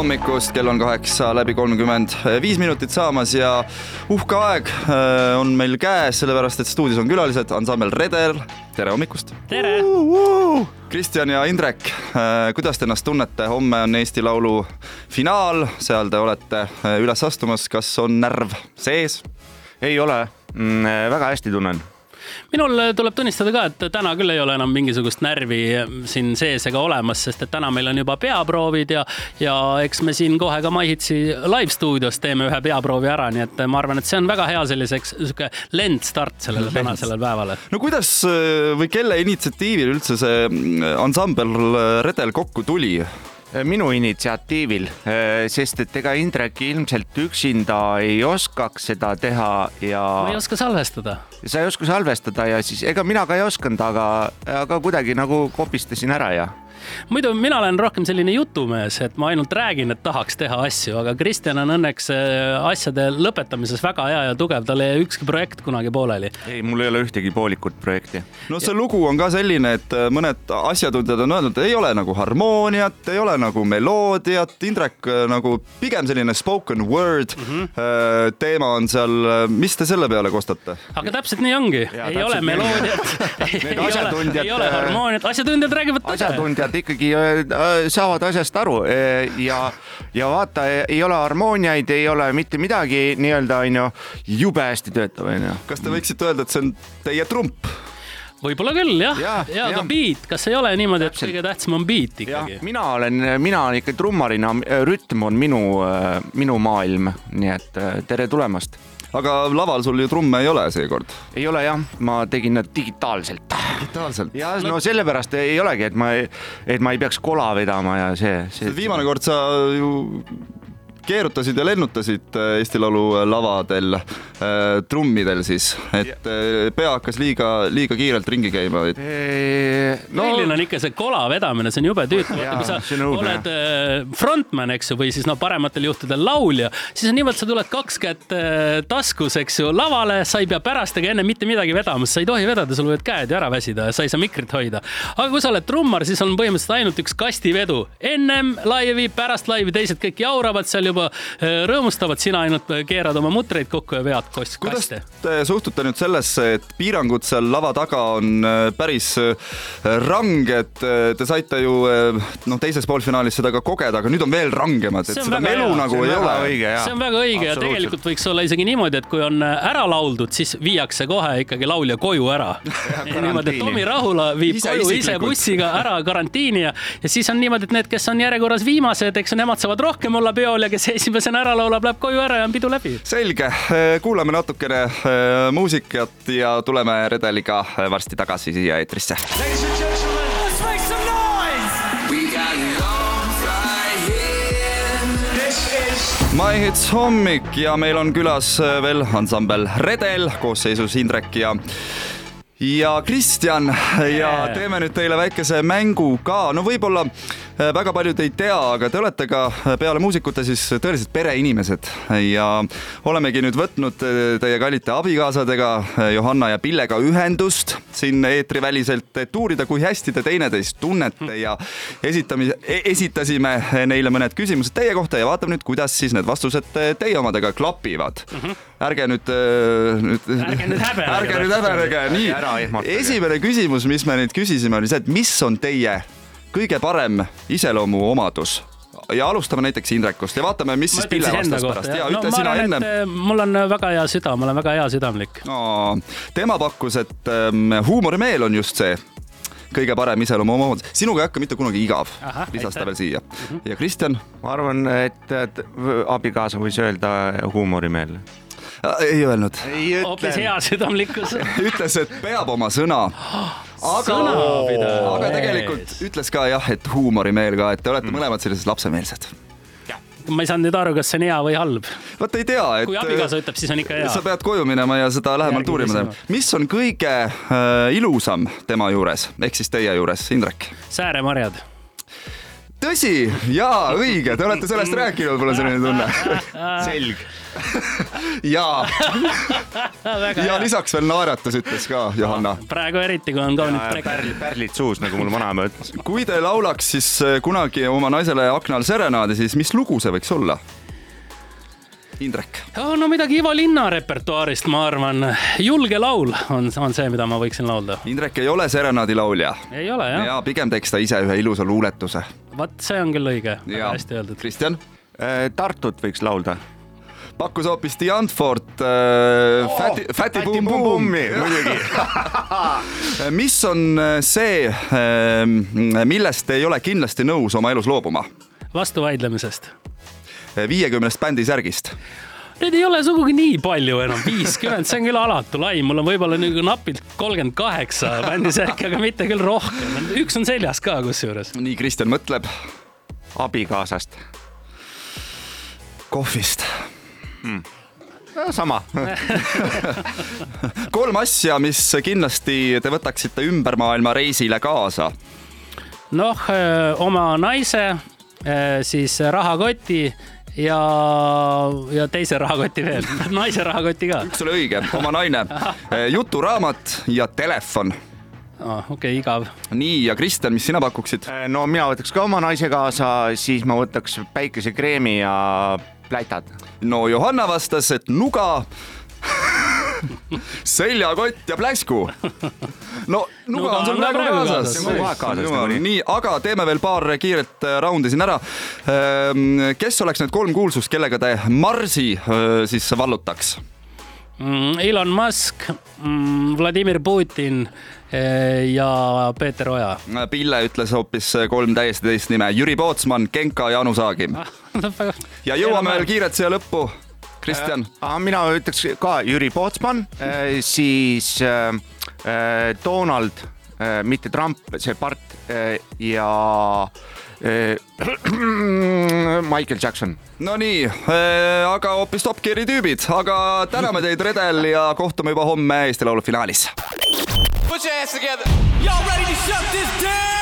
hommikust, kell on kaheksa läbi kolmkümmend viis minutit saamas ja uhke aeg äh, on meil käes, sellepärast et stuudios on külalised, ansambel Redel, tere hommikust! tere! Kristjan ja Indrek, äh, kuidas te ennast tunnete, homme on Eesti Laulu finaal, seal te olete äh, üles astumas, kas on närv sees? ei ole mm,, väga hästi tunnen minul tuleb tunnistada ka, et täna küll ei ole enam mingisugust närvi siin sees ega olemas, sest et täna meil on juba peaproovid ja, ja eks me siin kohe ka MyHitsi live stuudios teeme ühe peaproovi ära, nii et ma arvan, et see on väga hea selliseks sihuke lendstart sellele tänasele päevale. no kuidas või kelle initsiatiivil üldse see ansambel Redel kokku tuli? Minu initsiatiivil, äh, sest et ega Indrek ilmselt üksinda ei oskaks seda teha ja. ma ei oska salvestada. sa ei oska salvestada ja siis ega mina ka ei osanud, aga, aga kuidagi nagu kopistasin ära ja muidu mina olen rohkem selline jutumees, et ma ainult räägin, et tahaks teha asju, aga Kristjan on õnneks äh, asjade lõpetamises väga hea ja tugev, tal ei jää ükski projekt kunagi pooleli. ei, mul ei ole ühtegi poolikut projekti. no see ja. lugu on ka selline, et äh, mõned asjatundjad on öelnud, ei ole nagu harmooniat, ei ole nagu meloodiat, Indrek äh, nagu pigem selline spoken word mm -hmm. teema on seal, mis te selle peale kostate? aga täpselt nii ongi, ei ole meloodiat ei ole, ei ole harmooniat, asjatundjad räägivad tõde. asjatundjad nad ikkagi äh, äh, saavad asjast aru äh, ja, ja vaata, ei ole harmooniaid, ei ole mitte midagi nii-öelda onju, jube hästi töötab onju. kas te võiksite öelda, et see on teie trump? võib-olla küll jah, ja, ja, ja, aga beat, kas ei ole niimoodi, et kõige tähtsam on beat ikkagi? mina olen, mina olen ikka trummarina, rütm on minu, minu maailm, nii et tere tulemast aga laval sul ju trumme ei ole seekord? ei ole jah, ma tegin nad digitaalselt. digitaalselt? ja no sellepärast ei olegi, et ma, et ma ei peaks kola vedama ja see, see. viimane kord sa ju keerutasid ja lennutasid äh, Eesti Laulu lavadel äh, trummidel siis, et äh, pea hakkas liiga, liiga kiirelt ringi käima et.... No, milline on ikka see kola vedamine, see on jube tüütu, vaata kui sa oled äh, frontman, eks ju, või siis no parematel juhtudel laulja, siis on niimoodi, sa tuled kaks kätt äh, taskus, eks ju, lavale, sa ei pea pärast ega enne mitte midagi vedama, sa ei tohi vedada, sul võivad käed ju ära väsida ja sa ei saa mikrit hoida. aga kui sa oled trummar, siis on põhimõtteliselt ainult üks kastivedu, ennem laivi, pärast laivi, teised kõik jauravad seal juba äh, rõõmustavad, sina ainult äh, keerad oma mutreid kokku ja vead kost kuidas kaste. te suhtute nüüd sellesse, et piirangud seal lava taga on äh, päris ranged, te saite ju noh, teises poolfinaalis seda ka kogeda, aga nüüd on veel rangemad, et seda melu hea. nagu ei ole. see on väga õige ja tegelikult võiks olla isegi niimoodi, et kui on ära lauldud, siis viiakse kohe ikkagi laulja koju ära. niimoodi, et Tomi Rahula viib ise koju ise bussiga ära karantiini ja, ja siis on niimoodi, et need, kes on järjekorras viimased, eks ju, nemad saavad rohkem olla peol ja kes esimesena ära laulab, läheb koju ära ja on pidu läbi. selge, kuulame natukene äh, muusikat ja tuleme Redeliga varsti tagasi siia eetrisse. My Hits hommik ja meil on külas veel ansambel Redel koosseisus Indrek ja ja Kristjan. Ja teeme nüüd teile väikese mängu ka, no võib-olla äh, väga paljud ei tea, aga te olete ka äh, peale muusikute siis tõelised pereinimesed ja olemegi nüüd võtnud äh, teie kallite abikaasadega Johanna ja Pillega ühendust siin eetriväliselt, et uurida, kui hästi te teineteist tunnete ja esitamise, esitasime neile mõned küsimused teie kohta ja vaatame nüüd, kuidas siis need vastused teie omadega klapivad mm. -hmm. ärge nüüd, nüüd, ärge nüüd häbenege, ärge nüüd häbenege, nii esimene küsimus, mis me nüüd küsisime, oli see, et mis on teie kõige parem iseloomuomadus ja alustame näiteks Indrekust ja vaatame, mis ma siis Pille vastas pärast. ja no, ütle sina enne. Eh, mul on väga hea süda, ma olen väga hea südamlik no,. tema pakkus, et ähm, huumorimeel on just see kõige parem iseloomuomadus. sinuga ei hakka mitte kunagi igav, lisas ta veel siia. Mhm. ja Kristjan? ma arvan, et, abikaasa võis öelda huumorimeel Äh, ei öelnud. hoopis hea südamlikkus ütles, et peab oma sõna. aga, aga tegelikult ütles ka jah, et huumorimeel ka, et te olete mm. mõlemad sellised lapsemeelsed ma ei saanud nüüd aru, kas see on hea või halb. vot ei tea, et. kui abikaasa ütleb, siis on ikka hea. sa pead koju minema ja seda lähemalt uurima. mis on kõige äh, ilusam tema juures ehk siis teie juures, Indrek? sääremarjad tõsi, jaa, õige, te olete sellest rääkinud, mul on selline tunne. selg ja, ja lisaks veel naeratus ütles ka Johanna. praegu eriti, kui on kaunid pärlid, pärlid suus, nagu mul vanaema ütles. kui te laulaks siis kunagi oma naisele akna all serenaadi, siis mis lugu see võiks olla? Indrek? no midagi Ivo Linna repertuaarist, ma arvan. julge laul on, on see, mida ma võiksin laulda. Indrek ei ole serenaadi laulja. ei ole jah. ja pigem teeks ta ise ühe ilusa luuletuse. vot see on küll õige, väga hästi öeldud. Kristjan? Äh, Tartut võiks laulda pakkus hoopis The Antfort äh, oh, Fäti, Fäti Bum Bummi, muidugi mis on äh, see, äh, millest ei ole kindlasti nõus oma elus loobuma? vastuvaidlemisest viiekümnest bändisärgist Neid ei ole sugugi nii palju enam, viiskümmend, see on küll alatu lai, mul on võib-olla nagu napilt kolmkümmend kaheksa bändisärki, aga mitte küll rohkem. üks on seljas ka kusjuures. nii, Kristjan mõtleb. abikaasast. kohvist hmm.. sama kolm asja, mis kindlasti te võtaksite ümber maailma reisile kaasa. noh, oma naise, siis rahakoti ja, ja teise rahakoti veel, naise rahakoti ka. üks oli õige, oma naine, juturaamat ja telefon ah,. okei okay,, igav. nii, ja Kristjan, mis sina pakuksid? Äh, no mina võtaks ka oma naise kaasa, siis ma võtaks päikesekreemi ja plätad. no Johanna vastas, et nuga seljakott ja pläsku. no nuga on sul praegu kaasas. kogu aeg kaasas nagunii. nii, aga teeme veel paar kiiret äh, raundi siin ära. Ähm, kes oleks need kolm kuulsust, kellega te Marsi äh, siis vallutaks? Mm, Elon Musk, mm, Vladimir Putin äh, ja Peeter Oja. Pille ütles hoopis kolm täiesti teist nime, Jüri Pootsman, Genka, Jaanu Saagim. ja jõuame veel kiirelt siia lõppu Kristjan äh,? mina ütleks ka Jüri Pootsman äh,, siis äh, äh Donald äh,, mitte Trump, see part äh, ja äh, Michael Jackson. Nonii äh,, aga hoopis Top Gear'i tüübid, aga täname teid, Redel ja kohtume juba homme Eesti Laulu finaalis. Put your hands together. Y'all ready to shut this down?